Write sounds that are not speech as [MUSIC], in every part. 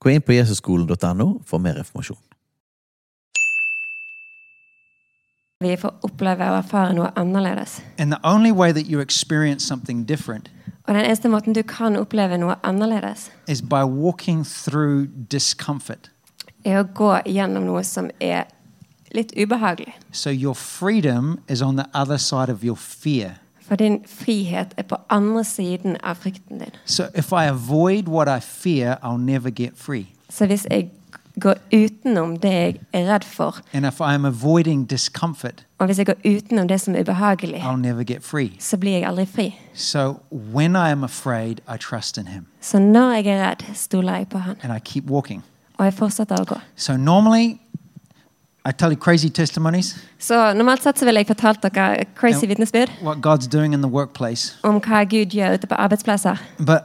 Gå inn på jesusskolen.no for mer informasjon. Vi får oppleve og erfare noe annerledes. And the only way that you experience something different Og den eneste måten du kan oppleve noe annerledes, is by walking through discomfort. er å gå gjennom noe som er litt ubehagelig. So your freedom is on the other side of your fear. For din frihet er på andre siden av frykten din. So if I avoid what I fear, I'll never get free. Så hvis jeg går utenom det jeg er redd for, And if I'm avoiding discomfort, og hvis jeg går utenom det som er ubehagelig, I'll never get free. så blir jeg aldri fri. So when I am afraid, I trust in Him Så når jeg er redd, stoler jeg på Han. and I keep walking. Og jeg fortsetter å gå. So normally, I tell you crazy testimonies, Så normalt sett så ville jeg fortalt dere crazy vitnesbyrd what God's doing in the workplace. om hva Gud gjør ute på arbeidsplasser. But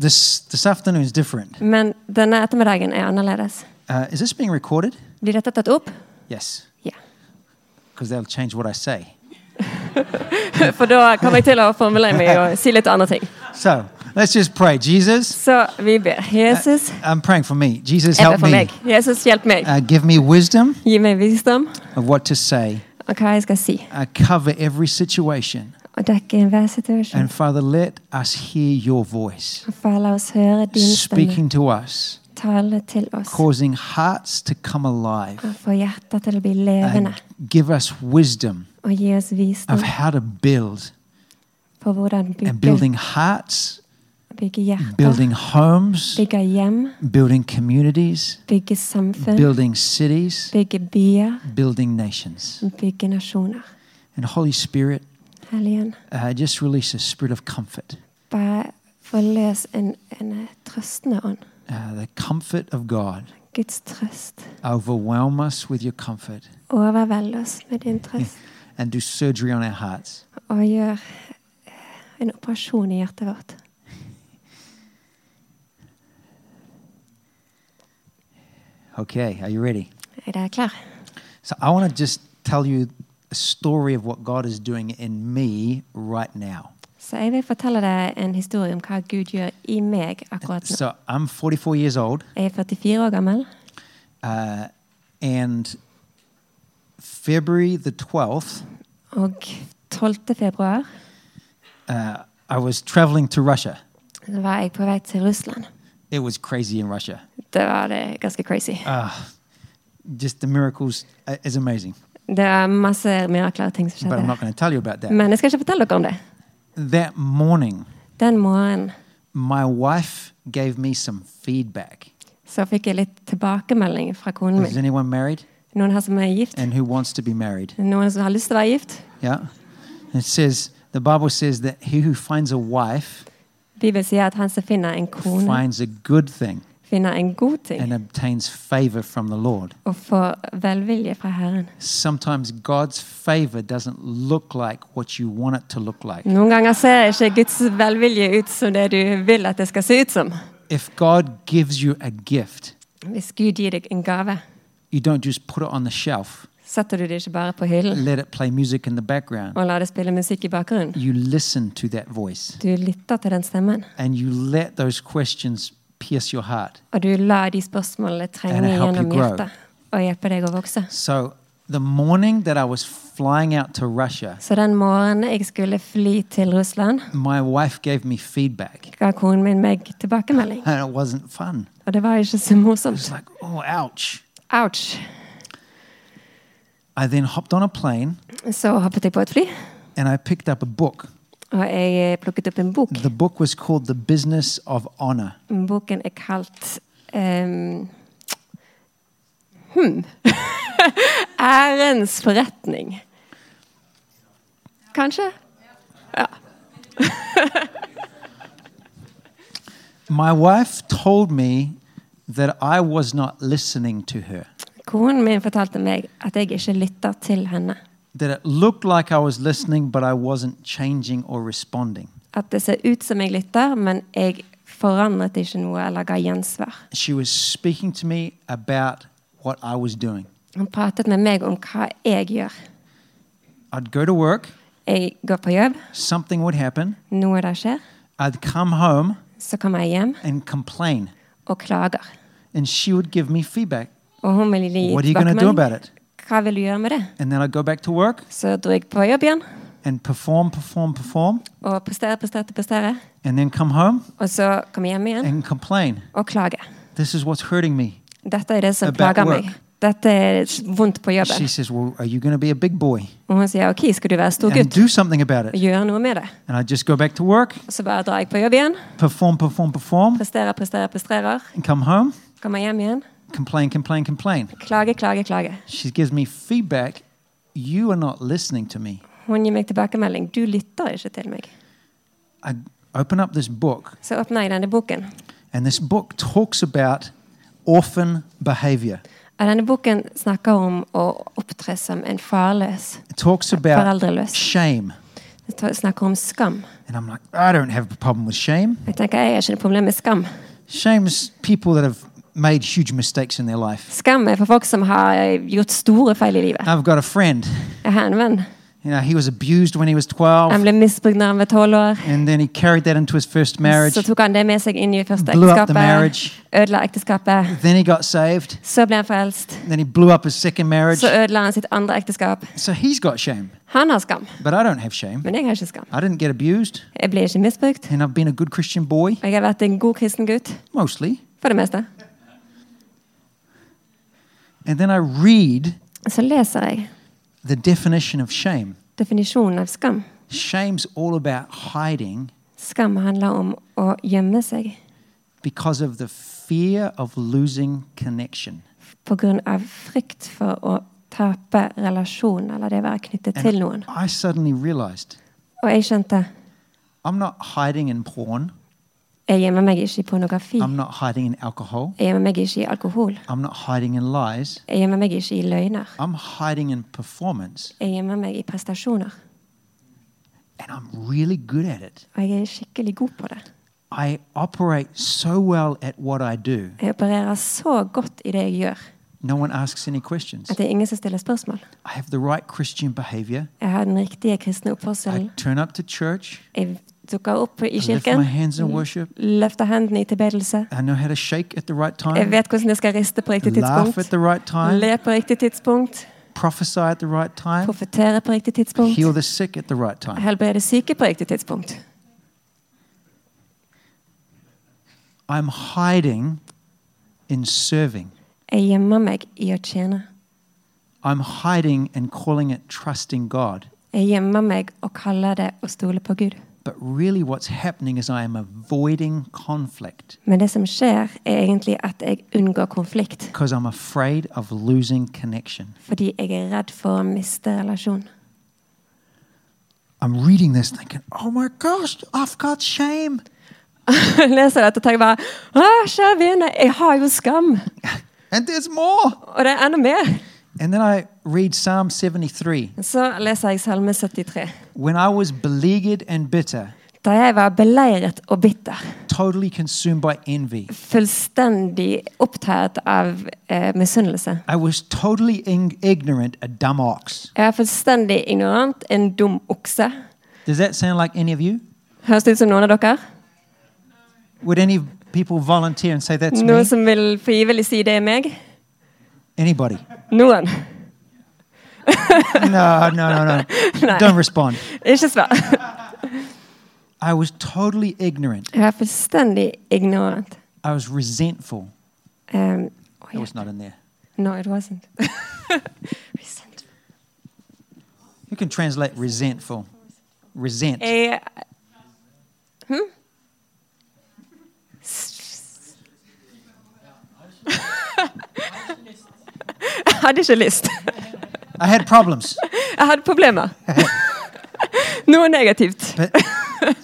this, this afternoon is different. Men denne ettermiddagen er annerledes. Uh, is this being recorded? Blir dette tatt opp? Yes, Ja. because they'll change what I say. [LAUGHS] For da kommer jeg til å formulere meg og si litt andre ting. So let's just pray. Jesus, Så vi ber. Jesus, I'm praying for me. Jesus, help for me. meg. Jesus, hjelp meg. Uh, give me wisdom Gi meg visdom of what to say. og hva jeg skal si. Uh, cover every situation. Og dekke enhver situasjon. And Father, let us hear your voice Og Far, la oss høre din stemme speaking to us, tale til oss. causing hearts to come alive. Og få hjertet til å bli levende. And give us wisdom Og gi oss visdom of how to build på hvordan and building hearts, bygge hjerter, building homes, bygge hjem, building communities, bygge samfunn, building cities, bygge byer, building nations. bygge nasjoner. And Holy Spirit, Helligånd, uh, just release a spirit of comfort, bare forløs en, en eh, trøstende ånd. uh, the comfort of God. Guds trøst. Overwhelm us with your comfort Overveld oss med din trøst. [LAUGHS] and do surgery on our hearts. Og gjør eh, en operasjon i hjertet vårt. Okay, are you ready? Er dere klar? So I want to just tell you a story of what God is doing in me right now. Så jeg vil fortelle deg en historie om hva Gud gjør i meg akkurat nå. So I'm 44 years old, Jeg er 44 år gammel, uh, and February the 12th, og 12. februar uh, I was traveling to Russia. så var jeg på vei til Russland. It was crazy in Russia. Det var det ganske crazy. Uh, just the miracles uh, is amazing. Det var masse mirakler og ting som But I'm not going to tell you about that. Men jeg skal ikke fortelle dere om det. That morning, Den morgenen my wife gave me some feedback. så fikk jeg litt tilbakemelding fra konen Is min. anyone married Noen her som er gift? and who wants to be married? Noen som har lyst til å være gift? Yeah. It says the Bible says that he who finds a wife Bibelen sier at han som finner en kone, finds a good thing finner en god ting and obtains favor from the Lord. og får velvilje fra Herren. Sometimes God's favor doesn't look like what you want it to look like. Noen ganger ser ikke Guds velvilje ut som det du vil at det skal se ut som. If God gives you a gift, Hvis Gud gir deg en gave, you don't just put it on the shelf, setter du det ikke bare på hyllen let it play music in the background. og lar det spille musikk i bakgrunnen. You listen to that voice Du lytter til den stemmen, and you let those questions pierce your heart. og du lar de spørsmålene trenge gjennom hjertet og hjelpe deg å vokse. So the morning that I was flying out to Russia, Så den morgenen jeg skulle fly til Russland, my wife gave me feedback ga konen min meg tilbakemelding. and it wasn't fun. Og det var ikke så It was morsomt. like, oh, ouch. Ouch. I then hopped on a plane Så hoppet jeg på et fly, and I picked up a book. og jeg eh, plukket opp en bok. The book was called The Business of Honor. Boken er kalt ehm, hmm. [LAUGHS] Ærens forretning. Kanskje? Ja. [LAUGHS] My wife told me that I was not listening to her. Konen min fortalte meg at jeg ikke lytter til henne. Like listening. At det ser ut som jeg lytter, men jeg forandret ikke noe eller ga gjensvar. Hun pratet med meg om hva jeg gjør. I'd go to work, Jeg går på jobb, something would happen, noe der skjer, I'd come home så kommer jeg hjem and complain, og klager. and she would give me feedback. Og hun ville gi What are you going to do tilbakemelding. about it? Hva vil du gjøre med det? And then I'd go back to work Så dro jeg på jobb igjen and perform, perform, perform, og prestere, prestere, prestere. and then come home Og så komme hjem igjen and complain. og klage. This is what's hurting me. Dette er det som plager work. meg. Dette er vondt på She says, Well, are you going to be a big boy Og hun sier ok, skal du være stor and do something about it? gjøre noe med det? And I just go back to work, Og så bare drar jeg på jobb igjen, perform, perform, perform, presterer, presterer, presterer. and come home, Kommer hjem igjen, complain, complain, complain. klage, klage, klage. She gives me feedback. You are not listening to me. Hun gir meg tilbakemelding. Du lytter ikke til meg. I open up this book, Så åpner jeg denne boken. and this book talks about orphan behavior. Og denne boken snakker om å opptre som en farløs. It talks about Foreldreløs. shame. Det ta- snakker om skam. And I'm like, I don't have a problem with shame. Jeg tenker, jeg har ikke noe problem med skam. Shame's people that have made huge mistakes in their life. Skam er for folk som har gjort store feil i livet. I've got a friend. Jeg har en venn. You know, he was abused when he was 12, Han ble misbrukt når han var tolv år. and then he carried that into his first marriage. Så tok han det med seg inn i første Blew up the marriage. Ødela ekteskapet. Then he got saved. Så ble han frelst. Then he blew up his second marriage. Så ødela han sitt andre ekteskap. So he's got shame, Han har skam, but I don't have shame. men jeg har ikke skam. I didn't get abused, Jeg ble ikke misbrukt. and I've been a good Christian boy, jeg har vært en god kristen gutt. mostly. For det meste. And then I read Så leser jeg the definition of shame. definisjonen av skam. Shame's all about hiding Skam handler om å gjemme seg because of the fear of losing connection. pga. frykt for å tape relasjon eller det å være knyttet til noen. I suddenly realized Og jeg skjønte I'm not hiding in porn. Jeg gjemmer meg ikke i pornografi. I'm not hiding in alcohol. Jeg gjemmer meg ikke i alkohol. I'm not hiding in lies. Jeg gjemmer meg ikke i løgner. I'm hiding in performance. Jeg gjemmer meg i prestasjoner. And I'm really good at it. Og jeg er skikkelig god på det. I operate so well at what I do. Jeg opererer så godt i det jeg gjør, No one asks any questions. at det er ingen som stiller spørsmål. I have the right Christian behavior. Jeg har den riktige kristne I oppførselen. turn up to church. Jeg dukker opp i kirken, løfter hendene i tilbedelse. Right Jeg vet hvordan jeg skal riste på riktig tidspunkt. right. Le på riktig tidspunkt. Prophesy at the right time. Profetere på riktig tidspunkt. Heal the sick at the right time. Helbrede syke på riktig tidspunkt. I'm hiding in serving. Jeg gjemmer meg i å tjene. I'm hiding and calling it trusting God. Jeg gjemmer meg og kaller det å stole på Gud. But really, what's happening is I am avoiding conflict Men det som skjer, er egentlig at jeg unngår konflikt. because I'm afraid of losing connection. Fordi jeg er redd for å miste relasjon. I'm reading this thinking, oh my gosh, I've got shame. [LAUGHS] Leser dette og tenker bare Å, kjære vene, jeg har jo skam! [LAUGHS] And there's more. Og det er enda mer. And then I read Psalm 73. Så leser jeg Salme 73. When I was beleaguered and bitter, Da jeg var beleiret og bitter, totally consumed by envy, fullstendig opptatt av eh, misunnelse. I was totally ing- ignorant, a dumb ox. Jeg er fullstendig ignorant, en dum okse. Does that sound like any of you? Høres det ut som noen av dere? Would any people volunteer and say that's me? Noen som vil frivillig si det er meg? Anybody? No one. No, no, no, no. [LAUGHS] Don't respond. Ikke svar. I was totally ignorant. Jeg er fullstendig ignorant. I was resentful. Um, oh, It ja. was not in there. No, it wasn't. [LAUGHS] Resent. You can translate resentful. Resent. Jeg Hm? [LAUGHS] Hadde ikke lyst. I had problems. [LAUGHS] Jeg hadde problemer. [LAUGHS] Noe negativt. But,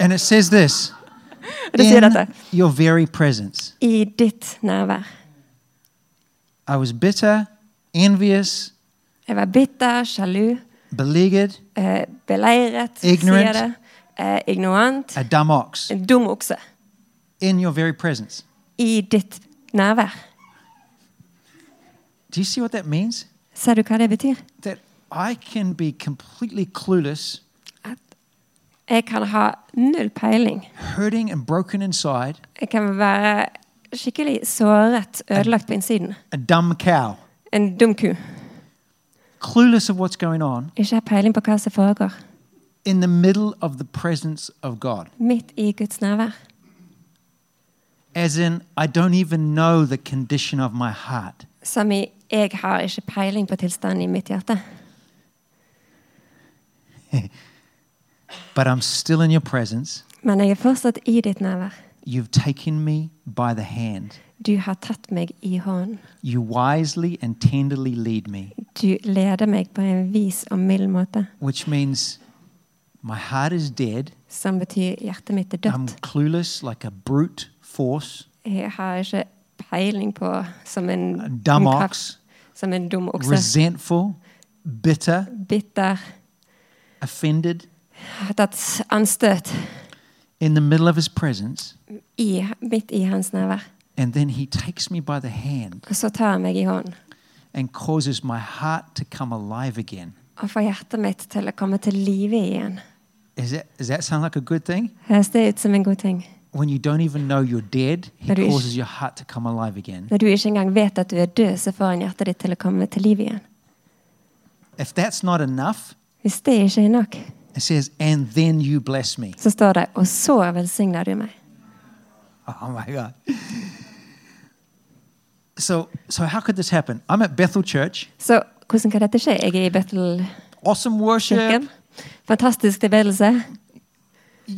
and it says this Det sier dette. your very presence. I ditt nærvær. I was bitter, envious, Jeg var bitter, sjalu, beleaguered, eh, beleiret, Ignorant. sier det. Eh, ignorant. a dumb ox En dum okse. in your very presence. I ditt nærvær. Do you see what that means? Du hva det betyr? That I can be completely clueless, At jeg kan ha null peiling. hurting and broken inside, Jeg kan være skikkelig såret, ødelagt på innsiden. a dumb cow, En dum ku. clueless of what's going on, Ikke har peiling på hva som foregår. in the middle of the presence of God. Midt i Guds nærvær. As in, I don't even know the condition of my heart. Som i jeg har ikke peiling på tilstanden i mitt hjerte. [LAUGHS] But I'm still in your presence. Men jeg er fortsatt i ditt nærvær. You've taken me by the hand. Du har tatt meg i hånden. You wisely and tenderly lead me, Du leder meg på en vis og mild måte. which means my heart is dead. Som betyr hjertet mitt er I'm dødt. clueless like a brute force, Jeg har ikke peiling på som en dumb ox, Som en dum okse. resentful, bitter, Bitter. offended. Tatt anstøt in the middle of his presence. i, midt i hans nærvær. And then he takes me by the hand Og så tar han meg i hånden and causes my heart to come alive again. og får hjertet mitt til å komme til live igjen. Is that, does that sound like a good thing? Høres det ut som en god ting? When you don't even know you're dead, he That causes your heart to come alive again. Når du ikke engang vet at du er død, så får han hjertet ditt til å komme til liv igjen. If that's not enough, Hvis det ikke er nok, it says, and then you bless me. så står det 'og så velsigner du meg'. Oh my God. So, so how could this happen? I'm at Bethel Church, Så hvordan kan dette skje? Jeg er i Bethelkirken. awesome worship. Fantastisk tilbedelse.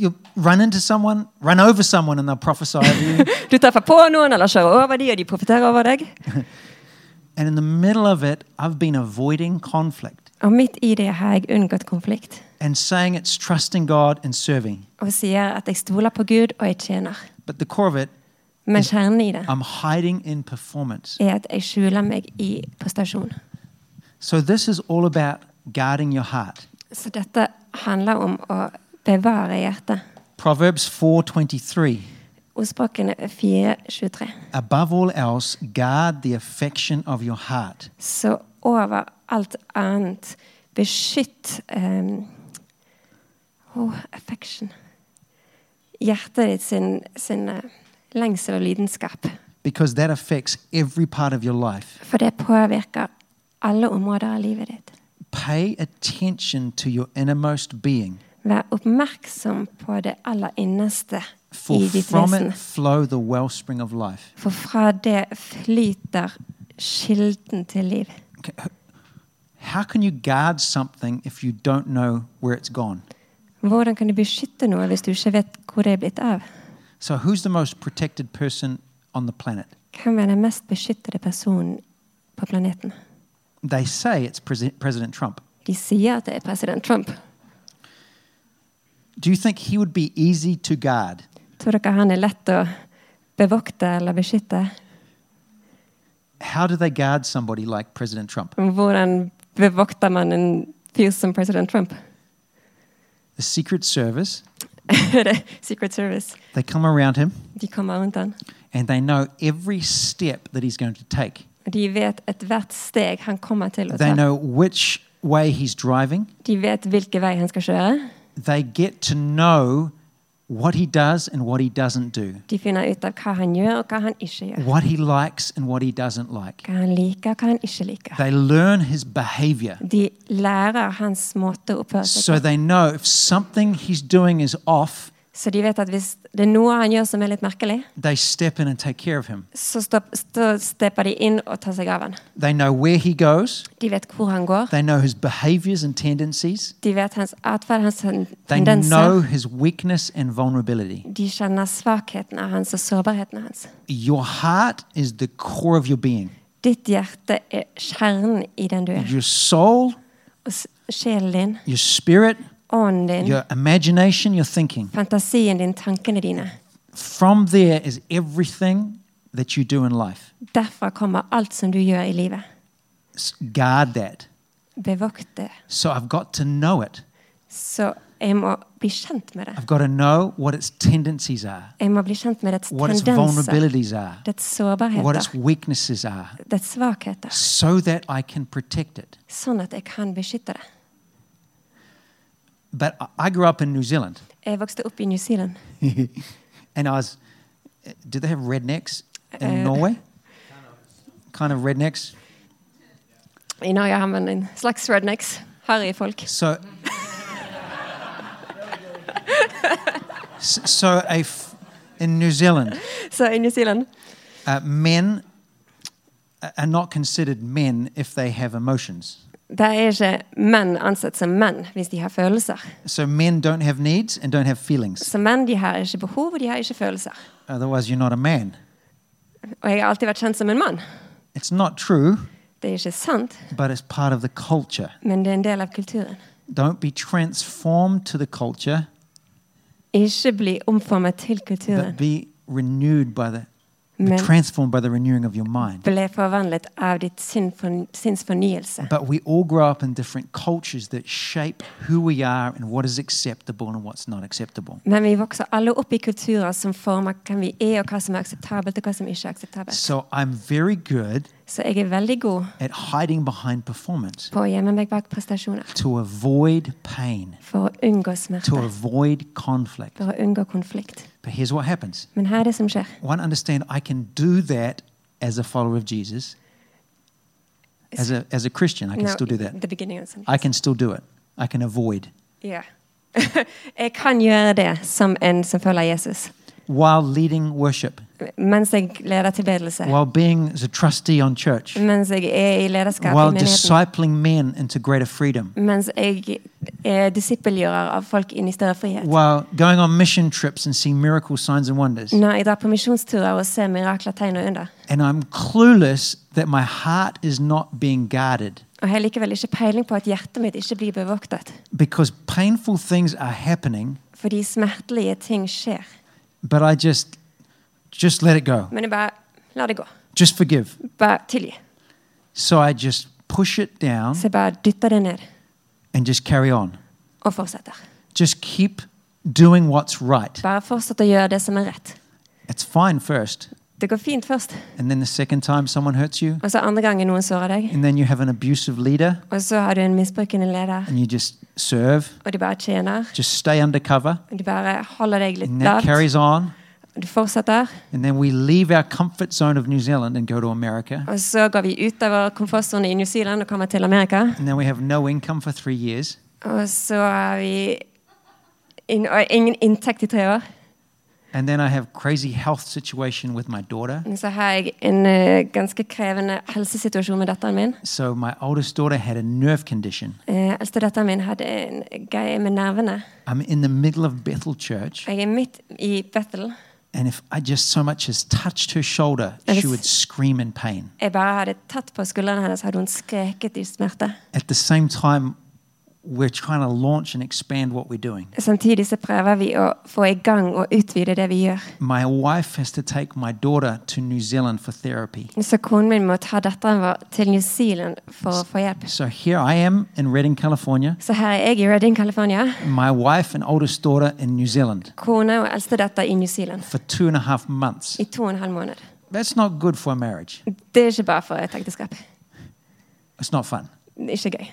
You run into someone, run over someone, and they'll prophesy over you. [LAUGHS] Du treffer på noen eller kjører over de, og de profeterer over deg. [LAUGHS] and in the middle of it, I've been avoiding conflict Og midt i det har jeg unngått konflikt. and saying it's trusting God and serving. Og sier at jeg stoler på Gud, og jeg tjener. But the core of it, Men kjernen i det I'm hiding in performance. er at jeg skjuler meg i prestasjon. So this is all about guarding your heart. Så dette handler om å bevare hjertet. Proverbs 4:23. Ordspråkene 4.23. Above all else, guard the affection of your heart, Så over alt annet, beskytt um, oh, affection. Hjertet ditt sin, sin uh, lengsel og lidenskap. because that affects every part of your life. For det påvirker alle områder av livet ditt. Pay attention to your innermost being, Vær oppmerksom på det aller innerste for i ditt from vesen. it flow the wellspring of life. For fra det flyter kilden til liv. How can you guard something if you don't know where it's gone? Hvordan kan du beskytte noe hvis du ikke vet hvor det er blitt av? So, who's the most protected person on the planet? Hvem er den mest beskyttede personen på planeten? They say it's President Trump. De sier at det er president Trump. Do you think he would be easy to guard? Tror dere han er lett å bevokte eller beskytte? How do they guard somebody like President Trump? Hvordan bevokter man en fyr som president Trump? The Secret Service, [LAUGHS] er Secret Service. they come around him De kommer rundt han. and they know every step that he's going to take. De vet ethvert steg han kommer til å They know which way he's driving. De vet hvilken vei han skal kjøre. They get to know what he does and what he doesn't do, De finner ut av hva han gjør, og hva han ikke gjør. what he likes and what he doesn't like. Hva han liker, og hva han ikke liker. They learn his behavior. De lærer hans måte å oppføre seg So they know if something he's doing is off, Så de vet at hvis det er noe han gjør som er litt merkelig, they step in and take care of him. så stopp, stå, stepper de inn og tar seg av han. They know where he goes, De vet hvor han går. they know his behaviors and tendencies, De vet hans atferd, hans they tendenser. know his weakness and vulnerability. De kjenner hans og hans. Your heart is the core of your being. Ditt hjerte er kjernen i den du er. Your soul, Og s- sjelen din, your spirit, ånden din, your imagination, your thinking. fantasien din, tankene dine. From there is everything that you do in life. Derfra kommer alt som du gjør i livet. S- Guard that. Bevokt det. So I've got to know it. Så jeg må bli kjent med det. I've got to know what its tendencies are, Jeg må bli kjent med dets what its tendenser, vulnerabilities are, dets what its sårbarheter, weaknesses are, dets svakheter, so that I can protect it. sånn at jeg kan beskytte det. But I- grew up in New Zealand, Jeg vokste opp i New Zealand. [LAUGHS] and I was. Did they have rednecks in Uh, Norway? Kind of rednecks. I Norge har man en slags rednecks. Harry folk. So, so a f- in New Zealand, So in New Zealand uh, men are not considered men if they have emotions. Der er ikke menn ansett som menn hvis de har følelser. So men don't have needs and don't have feelings. Så menn de har ikke behov, og de har ikke følelser. Otherwise, you're not a man. Og jeg har alltid vært kjent som en mann. It's not true, Det er ikke sant, but it's part of the culture. men det er en del av kulturen. Don't be transformed to the culture, Ikke bli omformet til but be renewed by the men transformed by the renewing of your mind. ble forvandlet av ditt sinn for, sinns fornyelse. But we all grow up in different cultures that shape who we are and what is acceptable and what's not acceptable. Men vi vokser alle opp i kulturer som former hvem vi er, og hva som er akseptabelt, og hva som ikke er akseptabelt. So I'm very good Så jeg er veldig god at hiding behind performance på å gjemme meg bak prestasjoner. to avoid pain, For å unngå to avoid conflict. For å unngå konflikt. But here's what happens. Men her er det som skjer. One, understand I can do that as a follower of Jesus. As a, as a Christian, I can No, still do that. The beginning of I can still do it. I can avoid. Yeah. [LAUGHS] jeg kan gjøre det som en som følger Jesus. While leading worship, Mens jeg leder tilbedelse. while being as a trustee on church, Mens jeg er i lederskap i while menigheten. discipling men into greater freedom, Mens jeg er disippelgjører av folk inn i større frihet. while going on mission trips and seeing miracle signs, and wonders. Når jeg drar på misjonsturer og ser mirakler, tegn og under. And I'm clueless that my heart is not being guarded Og jeg har likevel ikke peiling på at hjertet mitt ikke blir bevoktet. because painful things are happening, Fordi smertelige ting skjer. But I just just let it go. Men jeg bare lar det gå. Just forgive. Bare tilgi. So I just push it down Så jeg bare dytter det ned and just carry on. og fortsetter. Just keep doing what's right. Bare fortsett å gjøre det som er rett. It's fine first. Det går fint først, And then the second time someone hurts you, og så andre gangen noen sårer deg. and then you have an abusive leader Og så har du en misbrukende leder, and you just serve, og de bare tjener. just stay undercover. Og de bare holder deg litt lavt. carries on. Du fortsetter, And then we leave our comfort zone of New Zealand and go to America. og så går vi ut av vår komfortsone i New Zealand og kommer til Amerika. And then we have no income for three years. Og så har vi in, ingen inntekt i tre år. And then I have crazy health situation with my daughter. Så har jeg en eh, ganske krevende helsesituasjon med datteren min. So my oldest daughter had a nerve condition. Uh, Eldste datteren min hadde en greie med nervene. I'm in the middle of Bethel Church, Jeg er midt i Bethel. and if I just so much as touched her shoulder, she would scream in pain. Jeg bare hadde tatt på skuldrene hennes, hadde hun skreket i smerte. At the same time, we're trying to launch and expand what we're doing. Samtidig så prøver vi å få i gang og utvide det vi gjør. My wife has to take my daughter to New Zealand for therapy. Så konen min må ta datteren vår til New Zealand for å få hjelp. So here I am in Redding, California. Så her er jeg i Redding, California. My wife and oldest daughter in New Zealand Kone og eldste datter i New Zealand. for two and a half months. I to og en halv måned. That's not good for a marriage. Det er ikke bare for et ekteskap. It's not fun. Det er ikke gøy.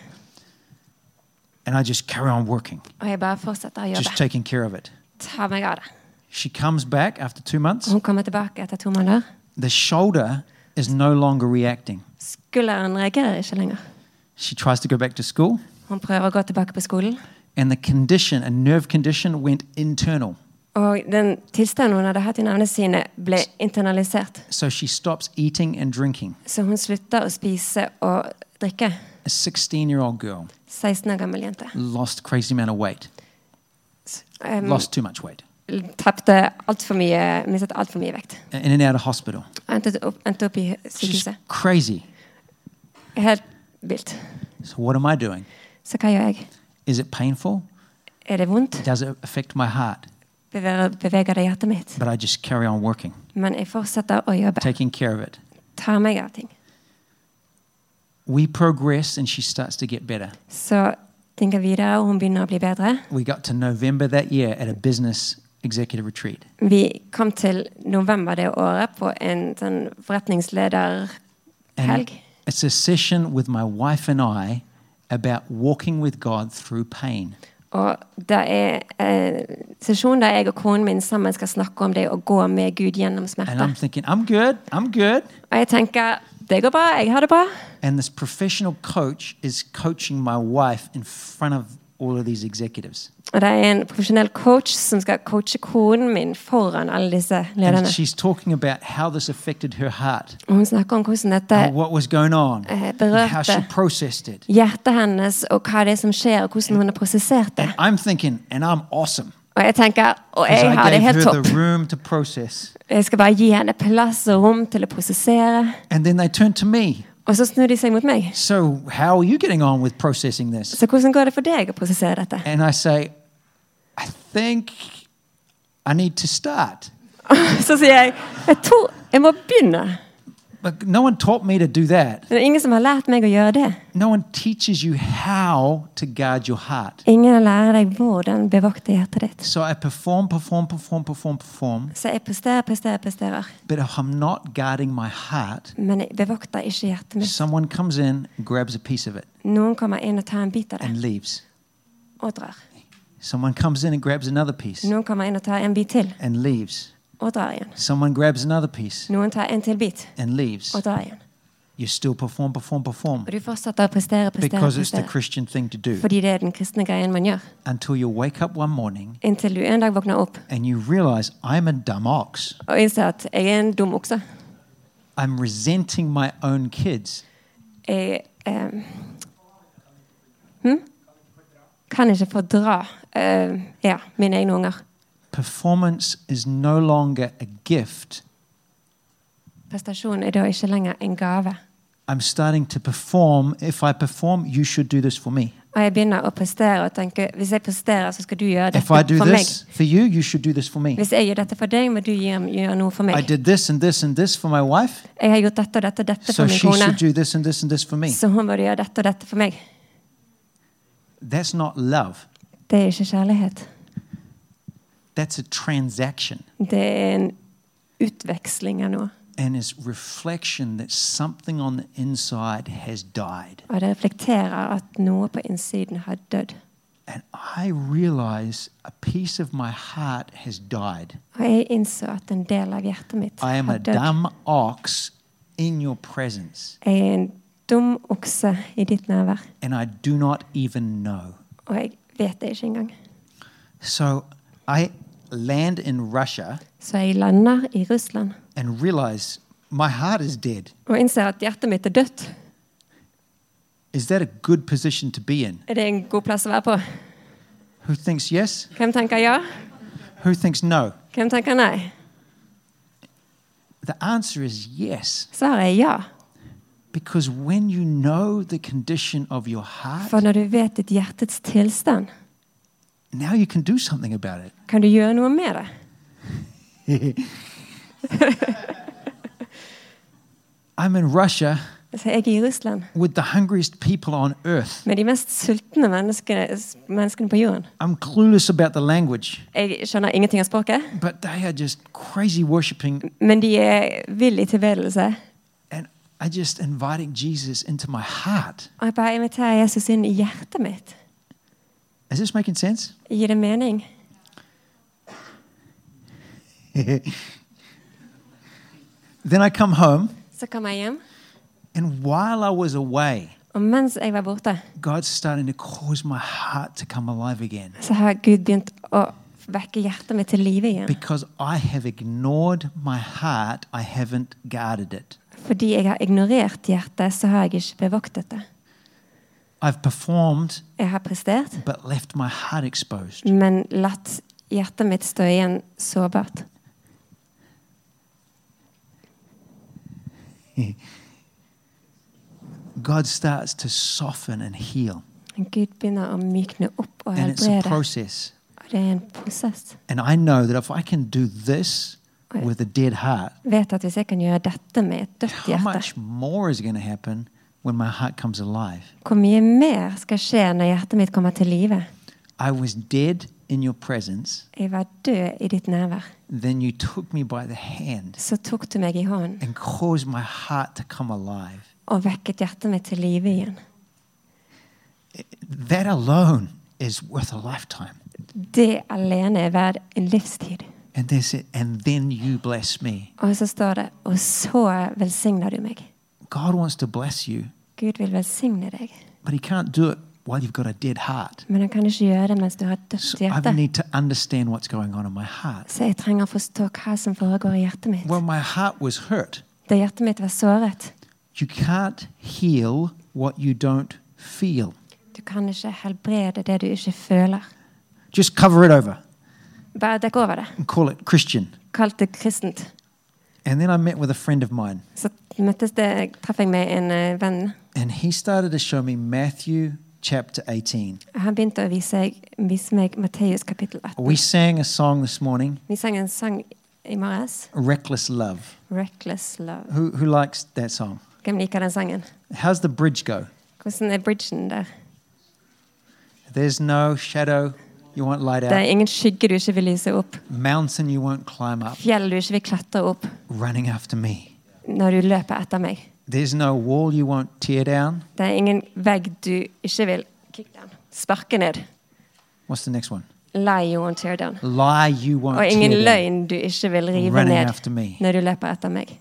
And I just carry on working, Og jeg bare fortsetter å just taking care of it. Ta meg av det. She comes back after two months. Hun kommer tilbake etter to måneder. The shoulder is no longer reacting. Skulderen reagerer ikke lenger. She tries to go back to school, Hun prøver å gå tilbake på skolen. and the condition, a nerve condition, went internal. Og den tilstanden hun hadde hatt i navnene sine, ble internalisert. So she stops eating and drinking. Så hun slutta å spise og drikke. A 16 year old girl 16 år gammel jente. lost crazy amount of weight, Um, lost too much weight, Tapte altfor mye, mistet altfor mye vekt. in and out of hospital. Endte opp, endte opp i She's sykehuset. crazy. Helt vilt. So what am I doing? Så hva gjør jeg? Is it painful? Er det vondt? Does it affect my heart? beveger, beveger det hjertet mitt. But I just carry on working, Men jeg fortsetter å jobbe. taking care of it. Tar meg av ting. We progress and she starts to get better. Så ting går videre, og hun begynner å bli bedre. We got to November that year at a business executive retreat. Vi kom til november det året på en sånn forretningslederhelg. It's a session with my wife and I about walking with God through pain. Og det er en sesjon der jeg og konen min sammen skal snakke om det å gå med Gud gjennom And smerte. I'm thinking, I'm good, I'm good. Og jeg tenker det går bra, jeg har det bra. And this professional coach is coaching my wife in front of all of these executives. Og det er en profesjonell coach som skal coache konen min foran alle disse And lederne. she's talking about how this affected her heart, Og hun snakker om hvordan dette what was going on, eh, berørte hjertet hennes, og hva det er som skjer, og hvordan hun har prosessert det. And I'm thinking, and I'm awesome. Og jeg tenker og jeg har det helt topp. Jeg skal bare gi henne plass og rom til å prosessere. Og så snur de seg mot meg. Så hvordan går det for deg å prosessere dette? And I say, I think I need to start. [LAUGHS] Så sier jeg jeg tror jeg må begynne. But no one taught me to do that. Det er ingen som har lært meg å gjøre det. No one teaches you how to guard your heart. Ingen lært deg hvordan bevokte hjertet ditt. So I perform, perform, perform, perform, perform. Så jeg presterer, presterer, presterer. But if I'm not guarding my heart, Men jeg bevokter ikke hjertet mitt. someone comes in, grabs a piece of it, Noen kommer inn og tar en bit av and det leaves. og drar. Someone comes in and grabs another piece Noen kommer inn og tar en bit til and leaves. Og drar igjen. Someone grabs another piece Noen tar en til bit and leaves. og drar igjen. You still perform, perform, perform Og du fortsetter å prestere, prestere, because it's the prestere. Christian thing to do Fordi det er den kristne greien man gjør. until you wake up one morning Inntil du en dag våkner opp and you realize I'm a dumb ox. og innser at jeg er en dum okse. I'm resenting my own kids. Jeg eh, hm? kan ikke fordra eh, ja, mine egne unger. Performance is no longer a gift. Prestasjon er da ikke lenger en gave. I'm starting to perform. If I perform, you should do this for me. Og jeg begynner å prestere og tenke hvis jeg presterer, så skal du gjøre If I dette do for meg. this for you, you should do this for me. Hvis jeg gjør dette for deg, må du gjøre, gjøre noe for I meg. did this and this and this for my wife, Jeg har gjort dette og dette og dette so for min she should kone, do this and this and this for me. så hun må gjøre dette og dette for meg. That's not love. Det er ikke kjærlighet. That's a transaction. Det er en utveksling av noe. And it's reflection that something on the inside has died. Og det reflekterer at noe på innsiden har dødd. And I realize a piece of my heart has died. Og jeg innså at en del av hjertet mitt I am a har dødd. dumb ox in your presence, Jeg er en dum okse i ditt nærvær, and I do not even know. og jeg vet det ikke engang. So I land in Russia Så jeg i Russland and realize my heart is dead. og innser at hjertet mitt er dødt. Is that a good position to be in? Er det en god plass å være på? Who thinks yes? Hvem tenker ja? Who thinks no? Hvem tenker nei? The answer is yes. Svaret er ja. Because when you know the condition of your heart, For når du vet ditt hjertets tilstand, now you can do something about it. kan du noe med det. I'm in Russia Så jeg er i Russland with the hungriest people on earth. med de mest sultne menneskene, menneskene på jorden. I'm clueless about the language, Jeg skjønner ingenting av språket, but they are just crazy worshiping. men de er vill i tilbedelse. And I just inviting Jesus into my heart. Og jeg bare inviterer Jesus inn i hjertet mitt. Is this making sense? Gir det mening? [LAUGHS] Then I come home, Så kom jeg hjem, and while I was away, og mens jeg var borte, God's starting to cause my heart to come alive again så har Gud begynt å vekke hjertet mitt til live igjen. because I have ignored my heart, I haven't guarded it. Fordi jeg har ignorert hjertet, så har jeg ikke bevoktet det. I've performed Jeg har prestert, but left my heart exposed. men latt hjertet mitt stå igjen sårbart. [LAUGHS] God starts to soften and heal, Gud begynner å mykne opp og and it's a helbrede. process. Det er en prosess. And I know that if I can do this with a dead heart, Vet at hvis jeg kan gjøre dette med et dødt how hjerte, much more is going to happen when my heart comes alive? hvor mye mer skal skje når hjertet mitt kommer til live? I was dead in your presence, Jeg var død i ditt nærvær. then you took me by the hand Så tok du meg i hånden and caused my heart to come alive. og vekket hjertet mitt til live igjen. That alone is worth a lifetime. Det alene er verdt en livstid. And it, and then you bless me. Og så står det Og så velsigner du meg. God wants to bless you, Gud vil velsigne deg. but He can't do it while you've got a dead heart. Men han kan ikke gjøre det mens du har et dødt I need to understand what's going on in my heart. Så jeg trenger å forstå hva som foregår i hjertet mitt. When my heart was hurt, hjertet mitt var såret. you can't heal what you don't feel. Du kan ikke helbrede det du ikke føler. Just cover it over Bare dekk over det. and call it Christian. Kall det kristent. And then I met with a friend of mine, Så møttes det, traff jeg med en eh, venn. and he started to show me Matthew chapter 18. Han begynte å vise, vise meg Matteus kapittel 18. We sang a song this morning, Vi sang en sang i morges. Reckless Love. 'Reckless Love'. Who, who likes that song? Hvem liker den sangen? How's the bridge go? Hvordan er bridgen der? There's no shadow you won't light Det er ingen skygge du ikke vil lyse opp. Fjell du ikke vil klatre opp når du løper etter meg. No wall you won't tear down. Det er ingen vegg du ikke vil sparke ned. What's the next one? Lie you won't tear down. Lie you won't Og ingen tear down. løgn du ikke vil rive ned når du løper etter meg.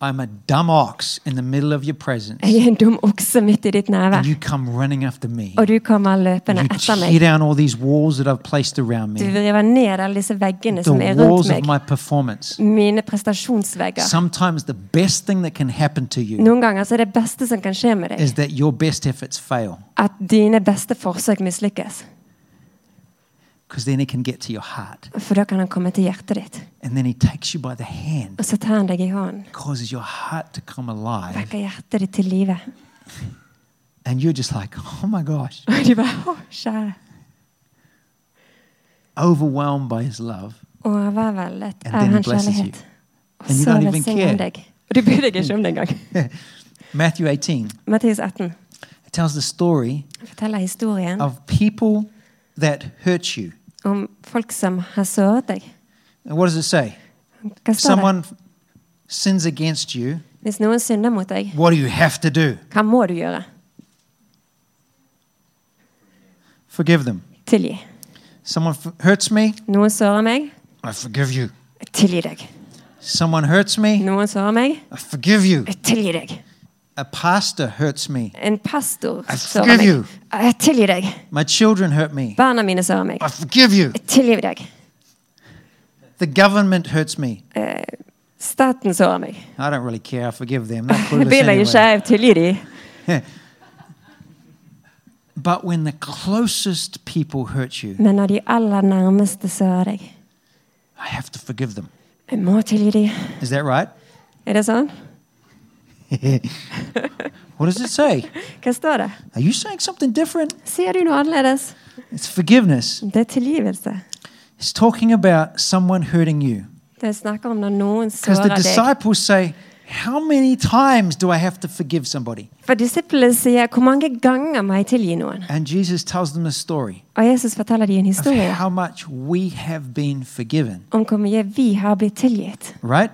I'm a dumb ox in the middle of your presence, Jeg er en dum okse midt i ditt nærvær, and you come running after me. og du kommer løpende You etter tear meg. down all these walls that I've placed around Du me, river ned alle disse veggene som the er walls rundt of meg. my performance. Mine prestasjonsvegger. Sometimes the best thing that can happen to you Noen ganger så er det beste som kan skje med deg, is that your best efforts fail, at dine beste forsøk mislykkes. Because then it can get to your heart, For da kan han komme til hjertet ditt. and then he takes you by the hand, Og så tar han deg i hånden. causes your heart to come alive, Vekker hjertet ditt til live. and you're just like, oh my gosh, Og de bare Å, kjære. overwhelmed by his love. Overveldet And av then he hans blesses kjærlighet. Og And you så don't even han care. Og du bryr deg ikke om det engang. [LAUGHS] Matthew 18 Matteus 18 it tells the story of people that hurt you. Om folk som har såret deg. And what does it say? Hva står det? Someone sins against you. Hvis noen synder mot deg, What do you have to do? hva må du gjøre? Forgive them. Tilgi. Someone f- hurts me. Noen sårer meg, I forgive you. jeg tilgir deg. Someone hurts me. Noen sårer meg, I forgive you. jeg tilgir deg. A pastor hurts me. En pastor I forgive you. jeg tilgir deg. My children hurt me. Barna mine sårer meg, I forgive you. jeg tilgir deg. The government hurts me. Eh, Staten sårer meg. I don't really care. I forgive them. They're Jeg [LAUGHS] clueless bryr meg ikke, anyway. jeg tilgir dem. But when the closest people hurt you, Men når de aller nærmeste sårer deg, I have to forgive them. jeg må tilgi dem. Is that right? Er det sånn? [LAUGHS] what does it say? [LAUGHS] Hva står det? Are you saying something different? Sier du noe annerledes? It's forgiveness. Det er tilgivelse. It's talking about someone hurting you. Det snakker om når noen Because the sårer deg. disciples say, How many times do I have to forgive somebody? For disiplene sier, hvor mange ganger må jeg tilgi noen? And Jesus tells them a story Og Jesus forteller dem en of historie how much we have been forgiven. om hvor mye vi har blitt tilgitt. Right?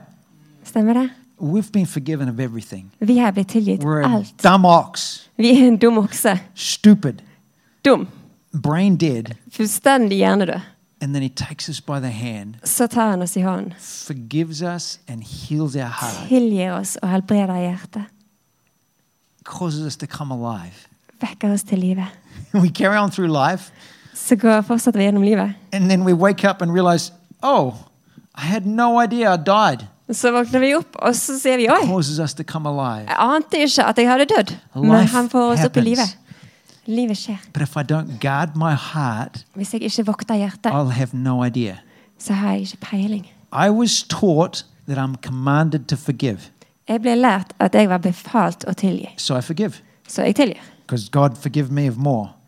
Stemmer det? We've been forgiven of everything. Vi har blitt tilgitt We're a alt. dumb ox, Vi er en dum okse. stupid, Dum. brain dead. Fullstendig hjernedød. And then he takes us by the hand, Så tar han oss i hånden, forgives us, and heals our heart, tilgir oss og helbreder hjertet. causes us to come alive. Vekker oss til live. [LAUGHS] we carry on through life, Så går fortsetter vi gjennom livet. and then we wake up and realize, oh, I had no idea I died. Så våkner vi opp, og så sier vi oi, jeg ante ikke at jeg hadde dødd. Men han får oss opp i livet. Livet skjer. Heart, Hvis jeg ikke vokter hjertet, no så har jeg ikke peiling. Jeg ble lært at jeg var befalt å tilgi. so. Så jeg tilgir.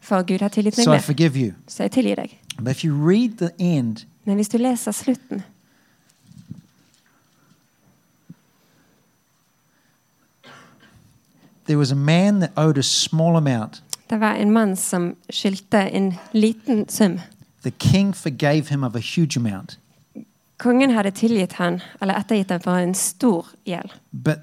For Gud har tilgitt meg So mer. Så jeg tilgir deg. Men hvis du leser slutten, there was a man that owed a small amount. det var en mann som skyldte en liten sum. The king forgave him of a huge amount. Kongen hadde tilgitt han, eller ettergitt ham for en stor gjeld. But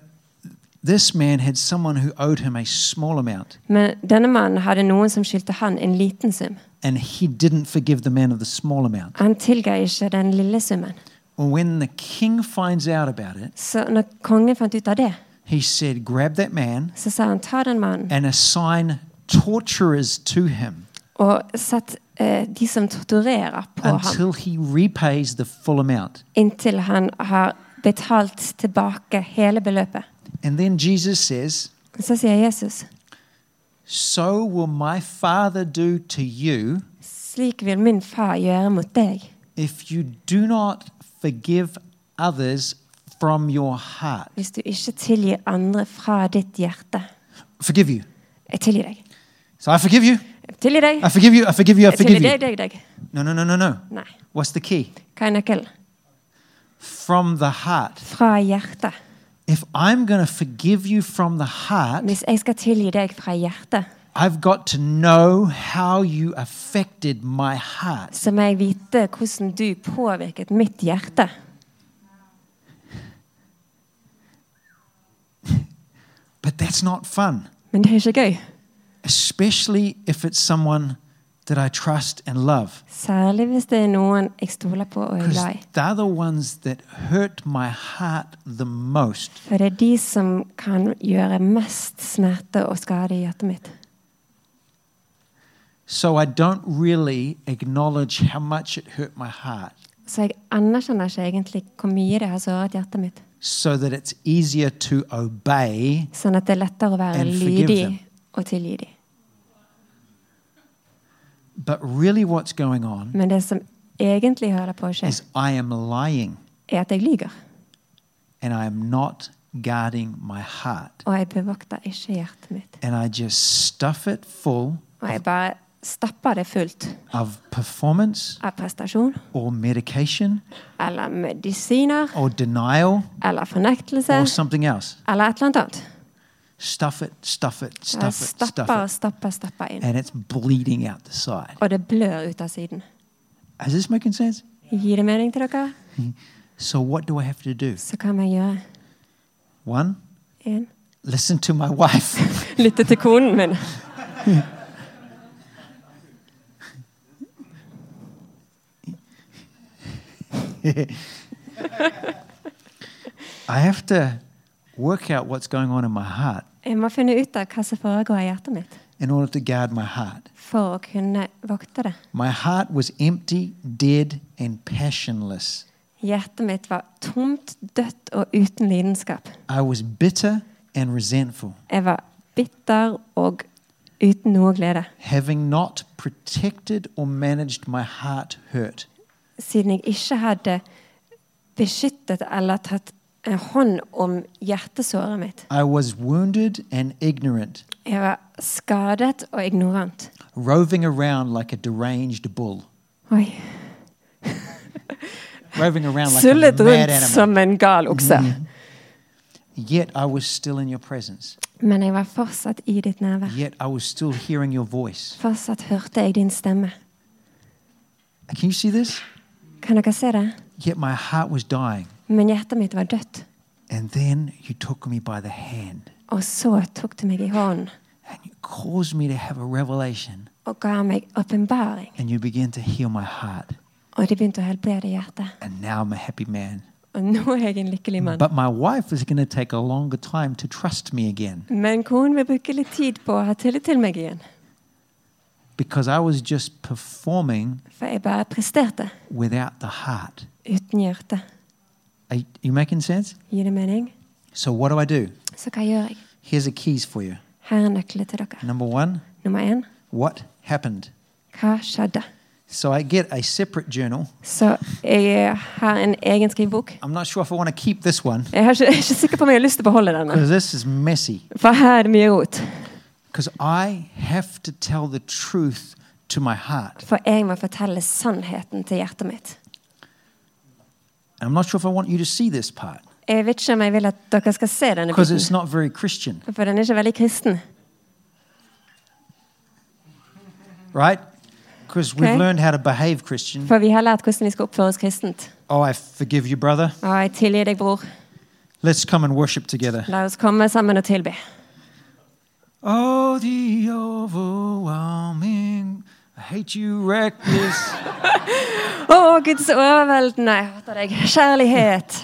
this man had someone who owed him a small amount. Men denne mannen hadde noen som skyldte han en liten sum. And he didn't forgive the man of the small amount. Han tilga ikke den lille summen. When the king finds out about it, Så når kongen fant ut av det, he said, Grab that man så sa han ta den mannen and assign torturers to him og sett eh, de som torturerer på ham, until he repays the full amount. inntil han har betalt tilbake hele beløpet. And then Jesus says, Så sier Jesus, So will my Father do to you slik vil min far gjøre mot deg, if you do not forgive others from your heart. hvis du ikke tilgir andre fra ditt hjerte. Forgive you. Jeg tilgir deg. So I forgive you. Jeg tilgir deg. I forgive you. I forgive you. I Jeg tilgir forgive you. deg, deg, deg. No, no, no, no, no. Nei. What's the key? Hva er nøkkelen? From the heart. Fra hjertet. If I'm going to forgive you from the heart, Hvis jeg skal tilgi deg fra hjertet, I've got to know how you affected my heart. så må jeg vite hvordan du påvirket mitt hjerte. But that's not fun, Men det er ikke gøy. especially if it's someone that I trust and love. Særlig hvis det er noen jeg stoler på og er Because glad i. they're the ones that hurt my heart the most. For det er de som kan gjøre mest smerte og skade i hjertet mitt. So I don't really acknowledge how much it hurt my heart Så jeg anerkjenner ikke egentlig hvor mye det har såret hjertet mitt. So that it's easier to obey. Sånn at det er lettere å være And forgive them. og tilgi dem. But really, what's going on Men det som egentlig holder på å skje, is I am lying er at jeg lyger. and I am not guarding my heart. Og jeg bevokter ikke hjertet mitt. And I just stuff it full Og jeg bare stapper det fullt performance av prestasjon or medication eller medisiner or denial eller fornektelse or something else. eller et eller annet annet. Stuff it, stuff it, stuff it, stuff stapper it. stapper stapper inn. And it's bleeding out the side. Og det blør ut av siden. Is this making sense? Gir det mening til dere? So, what do I have to do? Så kan jeg gjøre One, en. listen to my wife. [LAUGHS] Lytte til konen min. [LAUGHS] I have to work out what's going on in my heart Jeg må finne ut av hva som foregår i hjertet mitt, in order to guard my heart. for å kunne vokte det. My heart was empty, dead, and passionless. Hjertet mitt var tomt, dødt og uten lidenskap. I was bitter and resentful, Jeg var bitter og uten noe glede. having not protected or managed my heart hurt. Siden jeg ikke hadde beskyttet eller tatt hånd om hjertesåret mitt. I was wounded and ignorant, Jeg var skadet og ignorant. roving around like a deranged bull. Oi. [LAUGHS] Roving around like a mad animal. som en gal okse. Mm-hmm. Yet I was still in your presence. Men jeg var fortsatt i ditt nærvær. Yet I was still hearing your voice. Fortsatt hørte jeg din stemme. Can you see this? Kan dere se det? Yet my heart was dying. Men hjertet mitt var dødt. And then you took me by the hand Og så tok du meg i hånden and you caused me to have a revelation og ga meg åpenbaring. and you began to heal my heart. Og de begynte å helbrede hjertet. And now I'm a happy man. Og nå er jeg en lykkelig mann. But my wife is going to take a longer time to trust me again Men konen vil bruke litt tid på å ha tillit til meg igjen. Because I was just performing For jeg bare presterte without the heart. uten hjerte. Are you making sense? Gir det mening? So, what do I do? Så hva gjør jeg? Here's the keys for you. Her er nøklene til dere. Number one, Nummer én what happened? hva skjedde? So, I get a separate journal. Så jeg har en egen skrivebok. I'm not sure if I want to keep this one Jeg er ikke, jeg er ikke sikker på om jeg har lyst til å beholde denne. because this is messy. For her er det mye rot. Because I have to tell the truth to my heart. For jeg må fortelle sannheten til hjertet mitt. And I'm not sure if I want you to see this part Jeg vet ikke om jeg vil at dere skal se denne because it's biten, not very Christian, for den er ikke veldig kristen. right? Because we've Okay. learned how to behave Christian. For vi har lært hvordan vi skal oppføre oss kristent. Oh, I forgive you, brother. Jeg tilgir deg, bror. Let's come and worship together. La oss komme sammen og tilbe. Oh, the overwhelming. I hate you, reckless. [LAUGHS] Å, Guds overveldende, jeg hater deg. Kjærlighet.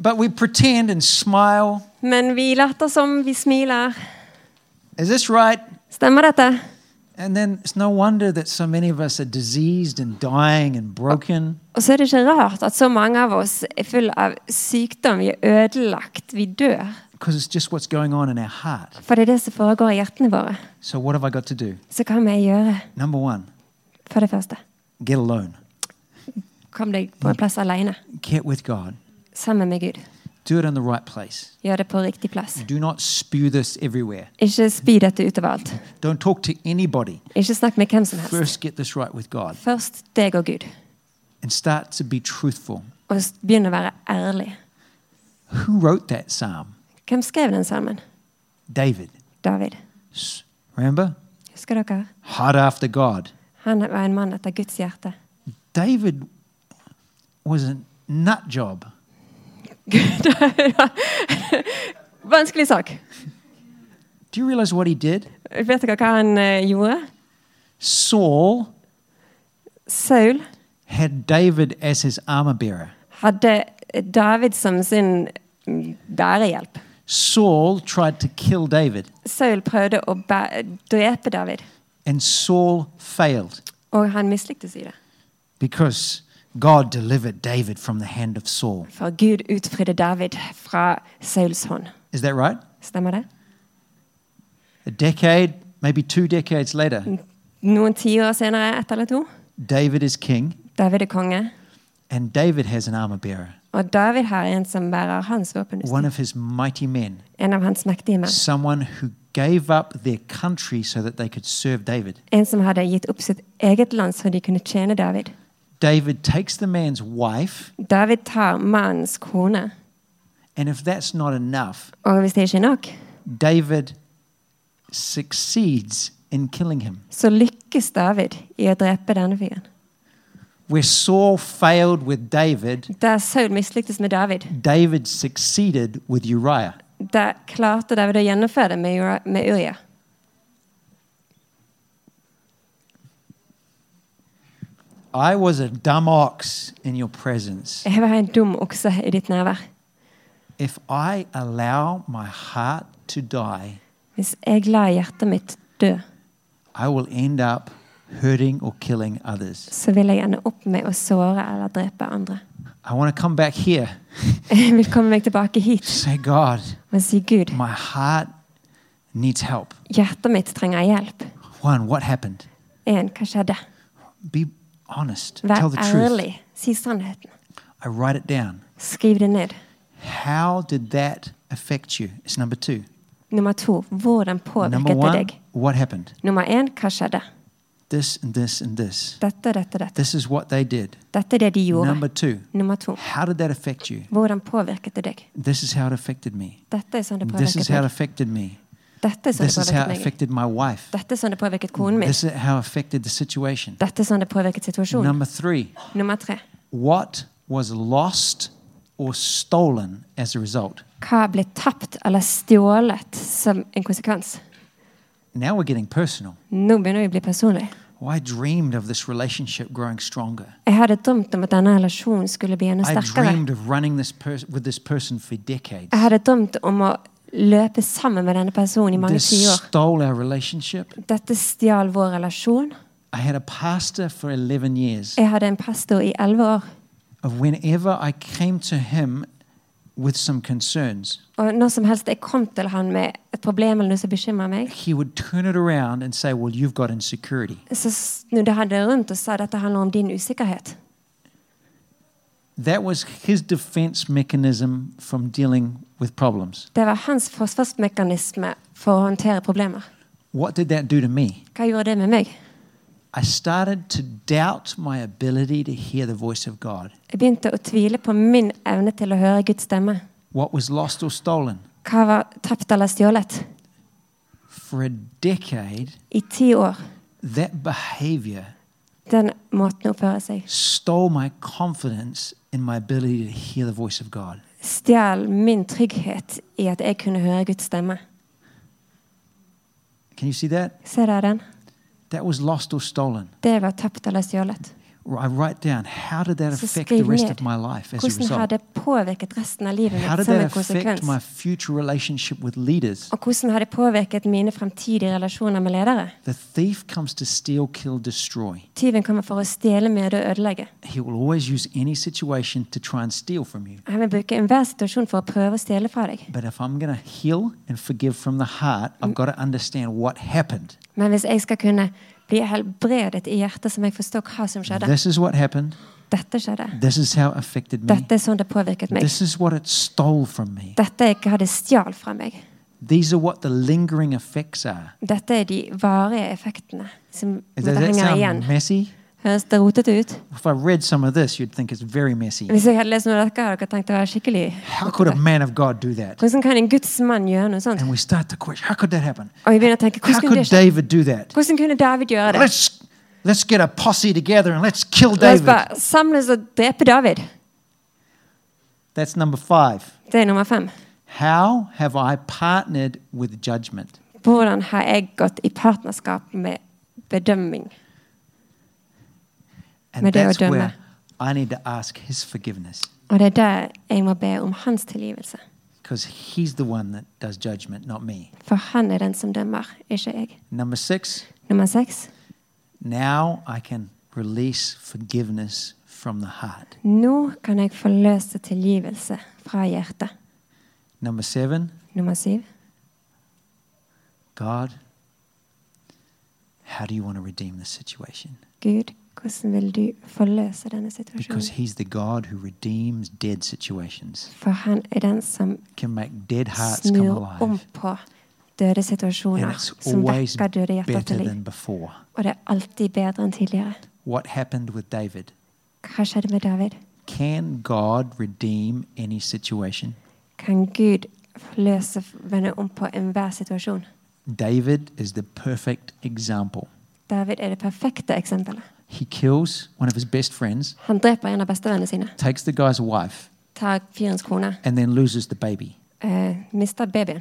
but we pretend and smile. Men vi later som vi smiler. Is this right? Stemmer dette? And then it's no wonder that so many of us are diseased and dying and broken. Og så er det ikke rart at så mange av oss er full av sykdom. Vi er ødelagt. Vi dør. Because it's just what's going on in our heart. For det er det som foregår i hjertene våre. So, what have I got to do? Så hva må jeg gjøre? Number one, For det første, get alone, kom deg på en plass alene. get with God, Sammen med Gud. do it in the right place. Gjør det på riktig plass. Do not spew this everywhere. Ikke spy dette utover alt. Don't talk to anybody. Ikke snakk med hvem som helst. First, get this right with God Først deg og Gud. and start to be truthful. Og begynn å være ærlig. Who wrote that psalm? Hvem skrev den salmen? David. David. Remember? Husker dere? Heart after God. Han var en mann etter Guds hjerte. David was a nut job. [LAUGHS] Vanskelig sak. Do you realize what he did? Vet dere hva han uh, gjorde? Saul Saul had David as his armor bearer. hadde David som sin mm, bærehjelp. Saul tried to kill David, Saul prøvde å drepe David, and Saul failed og han mislyktes i det. because God delivered David from the hand of Saul. For Gud utfridde David fra Sauls hånd. Is that right? Stemmer det? A decade, maybe two decades later, Noen tiår senere, ett eller to, David is king, David er konge. and David has an armor bearer, Og David har en som bærer hans våpen. one of his mighty men, En av hans mektige menn. someone who gave up their country so that they could serve David. En som hadde gitt opp sitt eget land så de kunne tjene David. David takes the man's wife, David tar mannens kone. and if that's not enough, Og hvis det ikke er nok, David succeeds in killing him. så lykkes David i å drepe denne fyren. Where Saul failed with David, Der Saul mislyktes med David, David succeeded with Uriah. der klarte David å gjennomføre det med Uri- med Uria. I was a dumb ox in your presence. Jeg var en dum okse i ditt nærvær. If I allow my heart to die, Hvis jeg lar hjertet mitt dø, I will end up hurting or killing others. så vil jeg ende opp med å såre eller drepe andre. I want to come back here. [LAUGHS] Jeg vil komme meg tilbake hit Say, God, og si Gud, my heart needs help. hjertet mitt trenger hjelp. One, what happened? En, hva skjedde? Be honest. Vær Tell the truth. Si sannheten. I write it down. Skriv det ned. How did that affect you? It's number two. Nummer to, hvordan Number påvirket det one, what happened? Nummer én, hva skjedde? This and this and this. Dette, dette, dette. This is what they did. Dette er det de gjorde. Number two, Nummer to, how did that affect you? hvordan påvirket det deg? This is how it affected me. Dette er sånn det This is how it affected me. Dette er sånn det This is how it affected my wife. Dette er sånn det påvirket konen min. This is how it affected the situation. Dette er sånn det påvirket situasjonen. Number three, Nummer tre, what was lost or stolen as a result? hva ble tapt eller stjålet som en konsekvens? Now we're getting personal. Nå begynner vi å bli personlig. Oh, I dreamed of this relationship growing stronger. Jeg hadde drømt om at denne relasjonen skulle bli enda I sterkere. dreamed of running this with this person for decades. Jeg hadde drømt om å løpe sammen med denne personen i mange This tiår. stole our relationship. Dette stjal vår relasjon. I had a pastor for 11 years. Jeg hadde en pastor i elleve år. Of whenever I came to him with some concerns, Og når som helst jeg kom til han med et problem eller noe som bekymrer meg, he would turn it around and say, Well, you've got insecurity. så snudde han det rundt og sa dette handler om din usikkerhet. That was his defense mechanism from dealing with problems. Det var hans forsvarsmekanisme for å håndtere problemer. What did that do to me? Hva gjorde det med meg? I started to doubt my ability to hear the voice of God. Jeg begynte å tvile på min evne til å høre Guds stemme. What was lost or stolen? Hva var tapt eller stjålet? For a decade, I ti år. that behavior Den måten å oppføre seg stole my confidence in my ability to hear the voice of God. stjal min trygghet i at jeg kunne høre Guds stemme. Can you see that? Ser dere den? Det var tapt eller stjålet. I write down how did that affect the rest of my life as a har result? det påvirket resten av livet How did that affect my future relationship with leaders? Og hvordan har det påvirket mine fremtidige relasjoner med ledere? The thief comes to steal, kill, destroy. Tyven kommer for å stjele, myrde og ødelegge. He will always use any situation to try and steal from you. Han vil bruke enhver situasjon for å prøve å stjele fra deg. But if I'm going to heal and forgive from the heart, I've got to understand what happened. Men hvis jeg skal kunne bli helbredet i hjertet, så jeg forstår hva som skjedde. This is what happened. Dette skjedde. This is how it affected me. Dette er sånn det påvirket meg. This is what it stole from me. Dette er hva det stjal fra meg. These are what the lingering effects are. Dette er de varige effektene som måtte henge igjen. messy? Høres det rotete ut? If I read some of this, you'd think it's very messy. Hvis jeg hadde lest noe av dette, hadde dere tenkt det var skikkelig How could a man of God do that? Hvordan kan en Guds mann gjøre noe sånt? And we start to question, how could that happen? Og vi begynner å tenke, How hvordan kunne could det skje? David do that? Hvordan kunne David gjøre det? Let's let's get a posse together and let's kill La oss David. bare samles og drepe David. That's number five. Det er nummer fem. How have I partnered with judgment? Hvordan har jeg gått i partnerskap med bedømming? Med det å dømme. I need to ask his forgiveness Og det er der jeg må be om hans tilgivelse. he's the one that does judgment, not me. For han er den som dømmer, ikke jeg. Nummer seks. now I can release forgiveness from the heart. Nå kan jeg forløse tilgivelse fra hjertet. Number seven, Nummer syv. God, how do you want to redeem this situation? Gud, hvordan vil du forløse denne Because situasjonen? he's the God who redeems dead situations, For han er den som can make dead hearts come snur om alive. på døde And situasjoner, it's som always vekker døde hjerter better til liv. than before. Og det er alltid bedre enn tidligere. What happened with David? Hva skjedde med David? Can God redeem any situation? Kan Gud forløse, vende om på enhver situasjon? David is the perfect example. David er det perfekte eksempelet. He kills one of his best friends, Han dreper en av bestevennene sine, takes the guy's wife, tar fyrens kone, and then loses the baby. eh, mister babyen.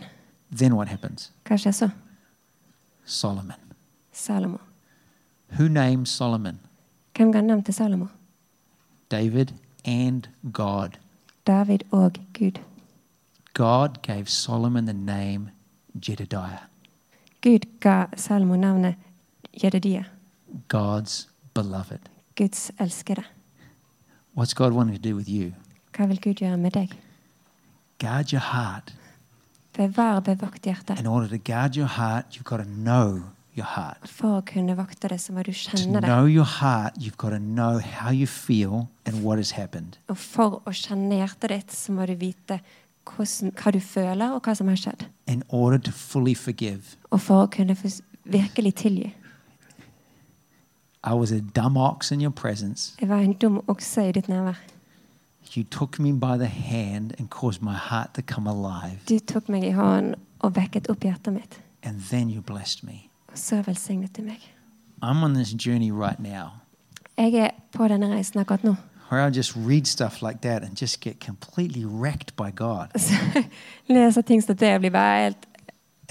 Then what happens? Hva skjer så? Solomon. Salomo. Who named Solomon? Hvem ga navn til Salomo? David and God. David og Gud. God gave Solomon the name Jedediah, Gud ga Salomo navnet Jededia, God's beloved. Guds elskede. What's God wanting to do with you? Hva vil Gud gjøre med deg? Guard your heart. Bevar bevokt hjertet. In order to guard your heart, you've got to know your heart. For å kunne vokte det, så må du kjenne det. know your heart, you've got to know how you feel and what has happened. Og for å kjenne hjertet ditt, så må du vite hvordan, hva du føler, og hva som har skjedd. In order to fully forgive. Og for å kunne virkelig tilgi. I was a dumb ox in your presence. Jeg var en dum okse i ditt nærvær. You took me by the hand and caused my heart to come alive. Du tok meg i hånden og vekket opp hjertet mitt. And then you blessed me. Og så velsignet du meg. I'm on this journey right now Jeg er på denne reisen akkurat nå. where I just read stuff like that and just get completely wrecked by God. [LAUGHS] Leser ting som det blir bare helt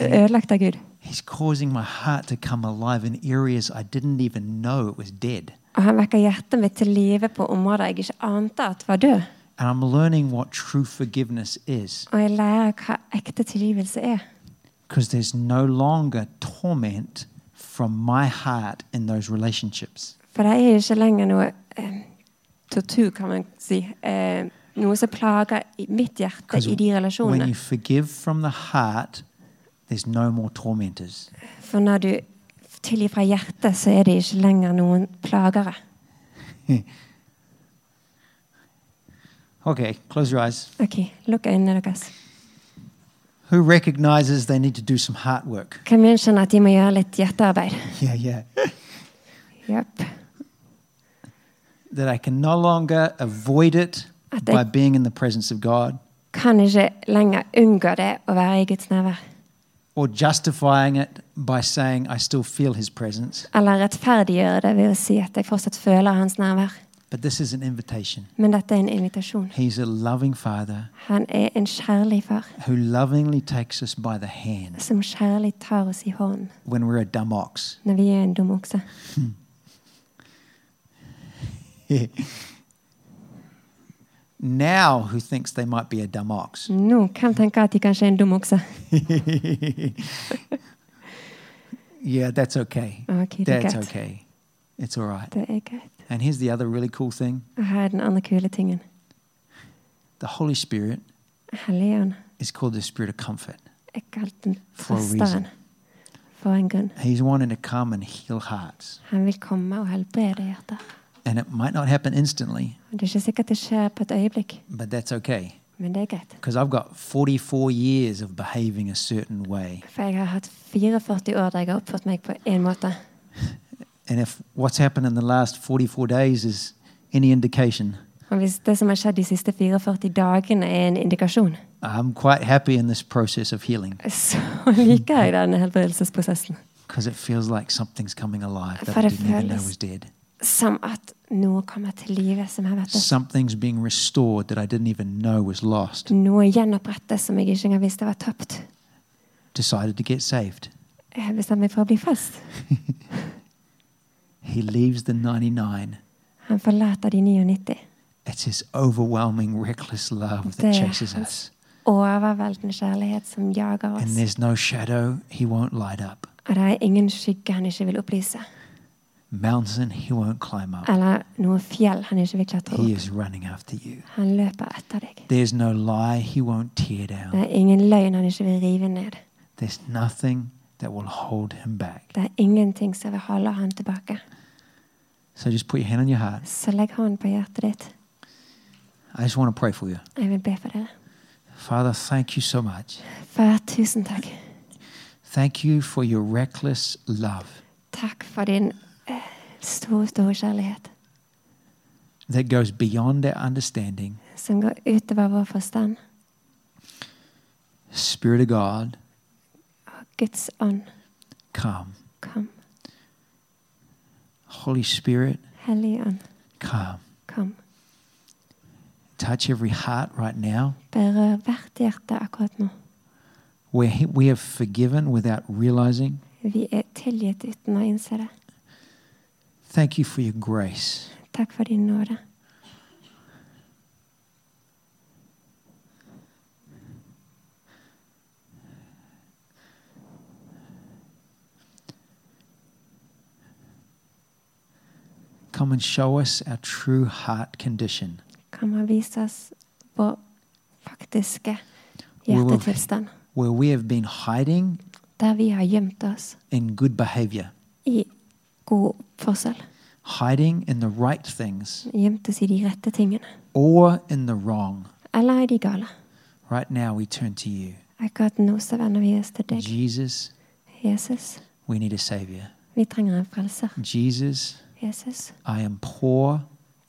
ødelagt av Gud. He's causing my heart to come alive in areas I didn't even know it was dead. Og han vekker hjertet mitt til live på områder jeg ikke ante at var død. And I'm learning what true forgiveness is Og jeg lærer hva ekte tilgivelse er. because there's no longer torment from my heart in those relationships. For det er ikke lenger noe eh, tortur, kan man si. Eh, noe som plager i mitt hjerte Because i de when you forgive from the heart, there's no more tormentors. For når du tilgir fra hjertet, så er det ikke lenger noen plagere. [LAUGHS] Okay, close your eyes. Ok, Lukk øynene deres. Who recognizes they need to do some heart work? Hvem gjenkjenner at de må gjøre litt hjertearbeid? Yeah, yeah. [LAUGHS] Yep. that I can no longer avoid it by being in the presence of God kan ikke lenger unngå det å være i Guds nærvær. Or justifying it by saying I still feel His presence. Eller rettferdiggjøre det ved å si at jeg fortsatt føler hans nærvær. But this is an invitation. Men dette er en invitasjon. He's a loving Father Han er en kjærlig far who lovingly takes us by the hand som kjærlig tar oss i hånden when we're a dumb ox. når vi er en dum okse. [LAUGHS] now, who thinks they might be a dumb ox? Nå, hvem tenker at de kanskje er en dum okse? yeah, that's okay. Ok, er That's greit. okay. It's all right. Det. And here's the other really cool thing Og her er den tingen. the Holy Spirit Helligånd is called the Spirit of comfort. den For a reason. For en grunn. He's wanting to come and heal hearts. Han vil komme og helbrede hjerter. And it might not happen instantly, Og Det er ikke sikkert det skjer på et øyeblikk, but that's okay. men det er greit. Because I've got 44 years of behaving a certain way. For jeg har hatt 44 år der jeg har oppført meg på én måte. And if what's happened in the last 44 days is any indication, Og hvis det som har skjedd de siste 44 dagene er en indikasjon, I'm quite happy in this process of healing [LAUGHS] så liker jeg denne helbredelsesprosessen. because it feels like something's coming alive that For I det didn't even know føles- was dead. Som at noe kommer til live som har vært. Something's being restored that I didn't even know was lost. Noe gjenopprettes som jeg ikke engang visste var tapt. Decided to get saved. Jeg bestemte meg for å bli fast. [LAUGHS] He leaves the 99. Han forlater de 99. It's his overwhelming, reckless love that chases us. overveldende kjærlighet som jager And oss. there's no shadow he won't light up, Og det er ingen skygge han ikke vil opplyse. Mountain he won't climb up. Eller noe fjell han ikke vil klatre He opp. is running after you. Han løper etter deg. There's no lie he won't tear Det down. er ingen løgn han ikke vil rive ned. There's nothing that will hold him back. Det er ingenting som vil holde han tilbake. So just put your hand on your heart. Så legg hånden på hjertet ditt. I just want to pray for you. Jeg vil be for dere. Father, thank you so much. Far, tusen takk. Thank you for your reckless love Takk for din store, store kjærlighet that goes beyond our understanding. som går utover vår forstand. Spirit of God, Guds come. kom. Holy Spirit, Hellige ånd, come. kom. Touch every heart right now Berør hvert hjerte akkurat where we have forgiven without realizing. Vi tilgitt uten å innse det. Thank you for your grace. Takk for din nåde. Come and show us our true heart condition. Kan man vise oss vår will- hjertetilstand. where we have been hiding Der vi har gjemt oss in good behavior, i god oppførsel. hiding in the right things Gjemt oss i de rette tingene. or in the wrong. Eller i de gale. Right now, we turn to you. Akkurat nå så vender vi oss til deg, Jesus, Jesus. we need a Savior. Vi trenger en frelser. Jesus, Jesus. I am poor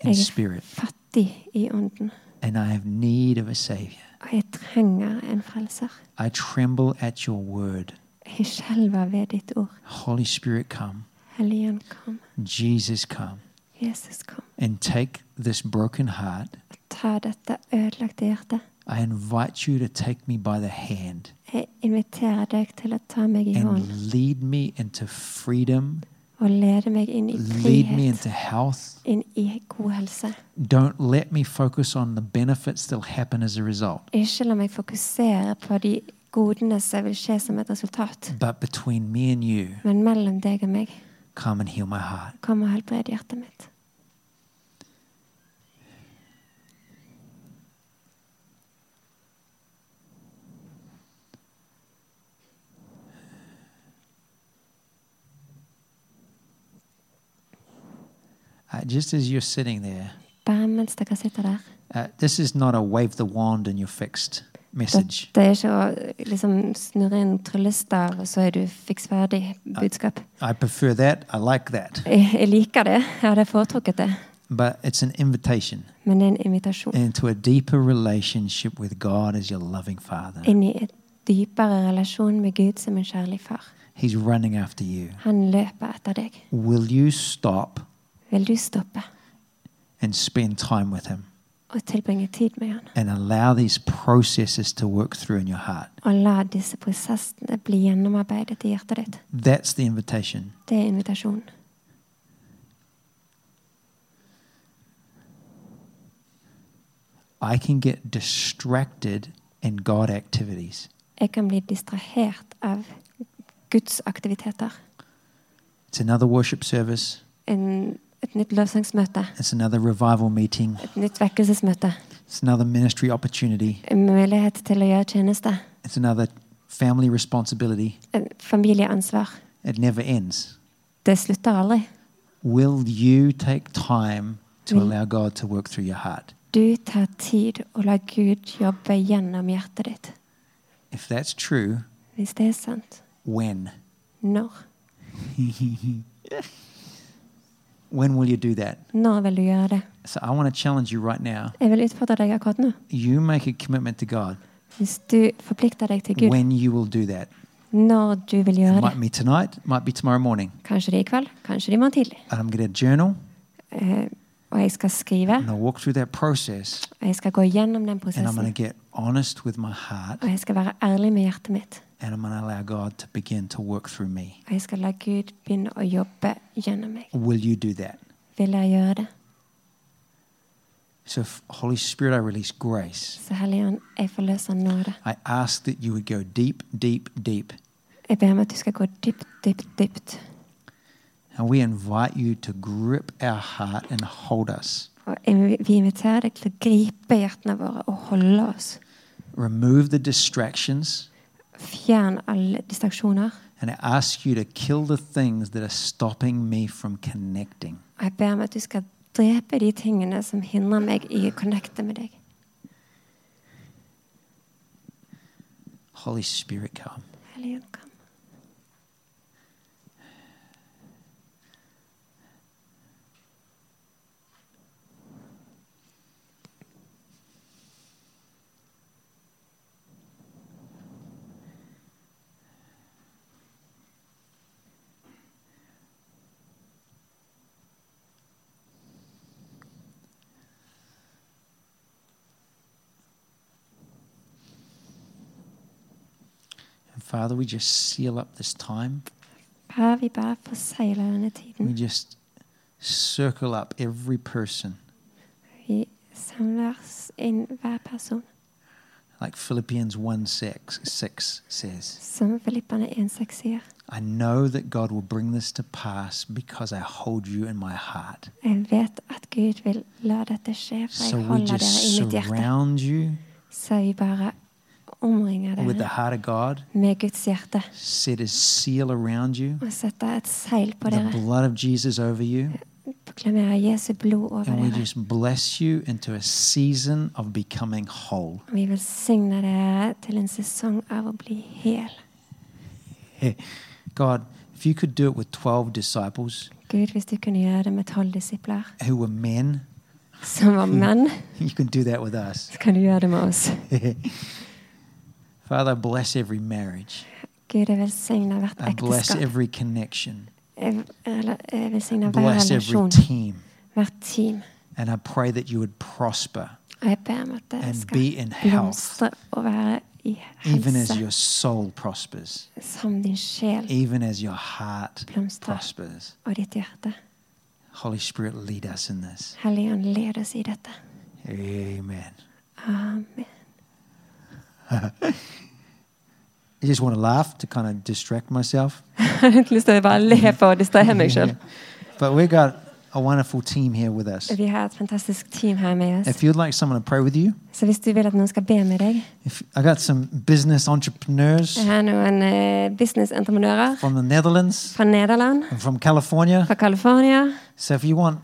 in Jeg er spirit fattig i ånden, and I have need of a Savior. og jeg trenger en frelser. I tremble at your word. Jeg skjelver ved ditt ord. Holy Spirit, come. Helligånd, kom. Jesus, come. Jesus, kom. And take this broken heart. Ta dette ødelagte hjertet. I invite you to take me by the hand Jeg inviterer deg til å ta meg i and hånd lead me into freedom, og lede meg inn i lead me frihet, into health. inn i god helse. Don't let me focus on the benefits that'll happen as a result, Ikke la meg fokusere på de godene som vil skje som et resultat, but between me and you, men mellom deg og meg, come and heal my heart. kom og helbred hjertet mitt. Uh, just as you're sitting there, Bare mens dere sitter der, Uh, this is not a wave the wand and you're fixed message. Det er ikke å liksom snurre en tryllestav, og så er du fiks ferdig budskap. I prefer that. I like that. Jeg, jeg liker det. Jeg hadde foretrukket det. But it's an invitation Men det er en invitasjon into a deeper relationship with God as your loving Father. inn i et dypere relasjon med Gud som en kjærlig far. He's running after you. Han løper etter deg. Will you stop Vil du stoppe and spend time with Him og tilbringe tid med han? and allow these processes to work through in your heart? Og la disse prosessene bli gjennomarbeidet i hjertet ditt. That's the invitation. Det er invitasjonen. I can get distracted in God activities. Jeg kan bli distrahert av Guds aktiviteter. It's another worship service, En, et nytt lovsangsmøte, it's another revival meeting, et nytt vekkelsesmøte, it's another ministry opportunity, en mulighet til å gjøre tjeneste, it's another family responsibility. en familieansvar. It never ends. Det slutter aldri. Will you take time to Vil allow God to work through your heart? Du tar tid og lar Gud jobbe gjennom hjertet ditt. If that's true, Hvis det er sant, when? når? [LAUGHS] When will you do that? Når vil du gjøre det? So I want to challenge you right now. Jeg vil utfordre deg akkurat nå. You make a commitment to God Hvis du forplikter deg til Gud, when you will do that. når du vil gjøre might det. be tonight, might be tomorrow morning. Kanskje det i kveld, kanskje det i morgen tidlig. And I'm going to journal Uh, og jeg skal skrive, and I'll walk through that process og jeg skal gå gjennom den and I'm going prosessen. to get honest with my heart Og jeg skal være ærlig med hjertet mitt. And I'm going to allow God to begin to work through me. Jeg skal la Gud begynne å jobbe gjennom meg. Will you do that? Vil jeg gjøre det? So, Holy Spirit, I release grace. Så Helligånd, jeg forløser nåde. I ask that you would go deep, deep, deep. Jeg ber om at du skal gå dypt, dypt, dypt. And we invite you to grip our heart and hold us. Og vi inviterer deg til å gripe hjertene våre og holde oss. Remove the distractions. Fjern alle distraksjoner. And I ask you to kill the things that are stopping me from connecting. Og jeg ber om at du skal drepe de tingene som hindrer meg i å connecte med deg. Holy Spirit, come. Helligånd, kom. Father, we just seal up this time. Far, vi bare forsegler denne We just circle up every person. Vi samler inn hver person. Like Philippians 1 6, 6 says. Som Filippane 1,6 sier. I know that God will bring this to pass because I hold you in my heart. Jeg vet at Gud vil la dette skje, for So jeg we holder just dere i mitt hjerte. surround you Så vi bare omringer with the heart of God, med Guds hjerte set his seal around you, og et seil på the dere. blood of Jesus over you, Jesu blod over and we dere. just bless you into a season of becoming whole. Og vi velsigner dere til en sesong av å bli hel. God, if you could do it with 12 disciples Gud, hvis du kunne gjøre det med tolv disipler who were men, som var menn, [LAUGHS] you can do that with us. så kan du gjøre det med oss. [LAUGHS] Father, bless every marriage. Gud, jeg velsigner hvert I bless ekteskap. every connection. Jeg jeg- jeg velsigner hver Bless every relasjon, team. hvert team. And I pray that you would prosper Og jeg ber om at det and skal be in health, blomstre og være i even as helse, your soul prospers, som din sjel even as your heart blomstrer, prospers. og ditt hjerte. Holy Spirit, lead us in this. Helligånd, led oss i dette. Amen. Amen. I just want to laugh to kind of distract myself. Jeg har lyst til å bare le for å distrahere meg sjøl. But we've got a wonderful team here with us. Vi har et fantastisk team her med oss. If you'd like someone to pray with you, Så hvis du vil at noen skal be med deg if I got some business entrepreneurs Jeg har noen eh, businessentreprenører from the Netherlands fra Nederland, and from California. fra California. So if you want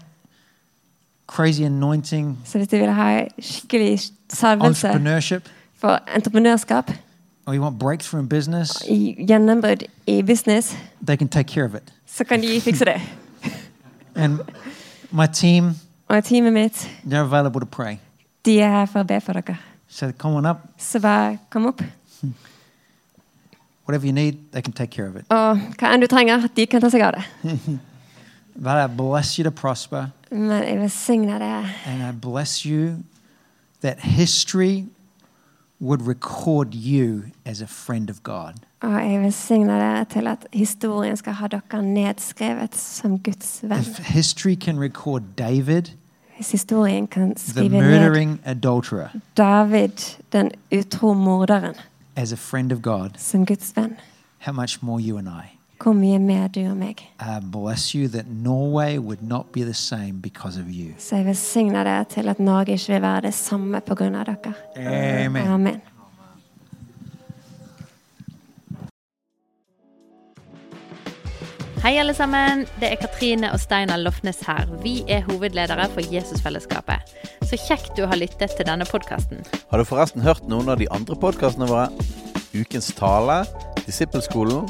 crazy anointing, Så hvis du vil ha skikkelig salvelse entrepreneurship, for entreprenørskap, or you want breakthrough in business, gjennombrudd i business, they can take care of it. så kan de fikse det. And my team, Og teamet mitt, they're available to pray. de er her for å be for dere. So come on up. Så bare kom opp. Whatever you need, they can take care of it. Og hva enn du trenger, de kan ta seg [LAUGHS] av det. But I bless you to prosper, Men jeg velsigner det. and I bless you that history would record you as a friend of God. Og jeg velsigner det til at historien skal ha dere nedskrevet som Guds venn. If history can record David, Hvis historien kan the skrive ned murdering adulterer, David, den utro morderen, as a friend of God, som Guds venn, how much more you and I? Hvor mye mer du og meg? I bless you that Norway would not be the same because of you. Så jeg velsigner deg til at Norge ikke vil være det samme pga. dere. Amen. Amen. Hei, alle sammen. Det er Katrine og Steinar Lofnes her. Vi er hovedledere for Jesusfellesskapet. Så kjekt du har lyttet til denne podkasten. Har du forresten hørt noen av de andre podkastene våre? Ukens tale, Disippelskolen,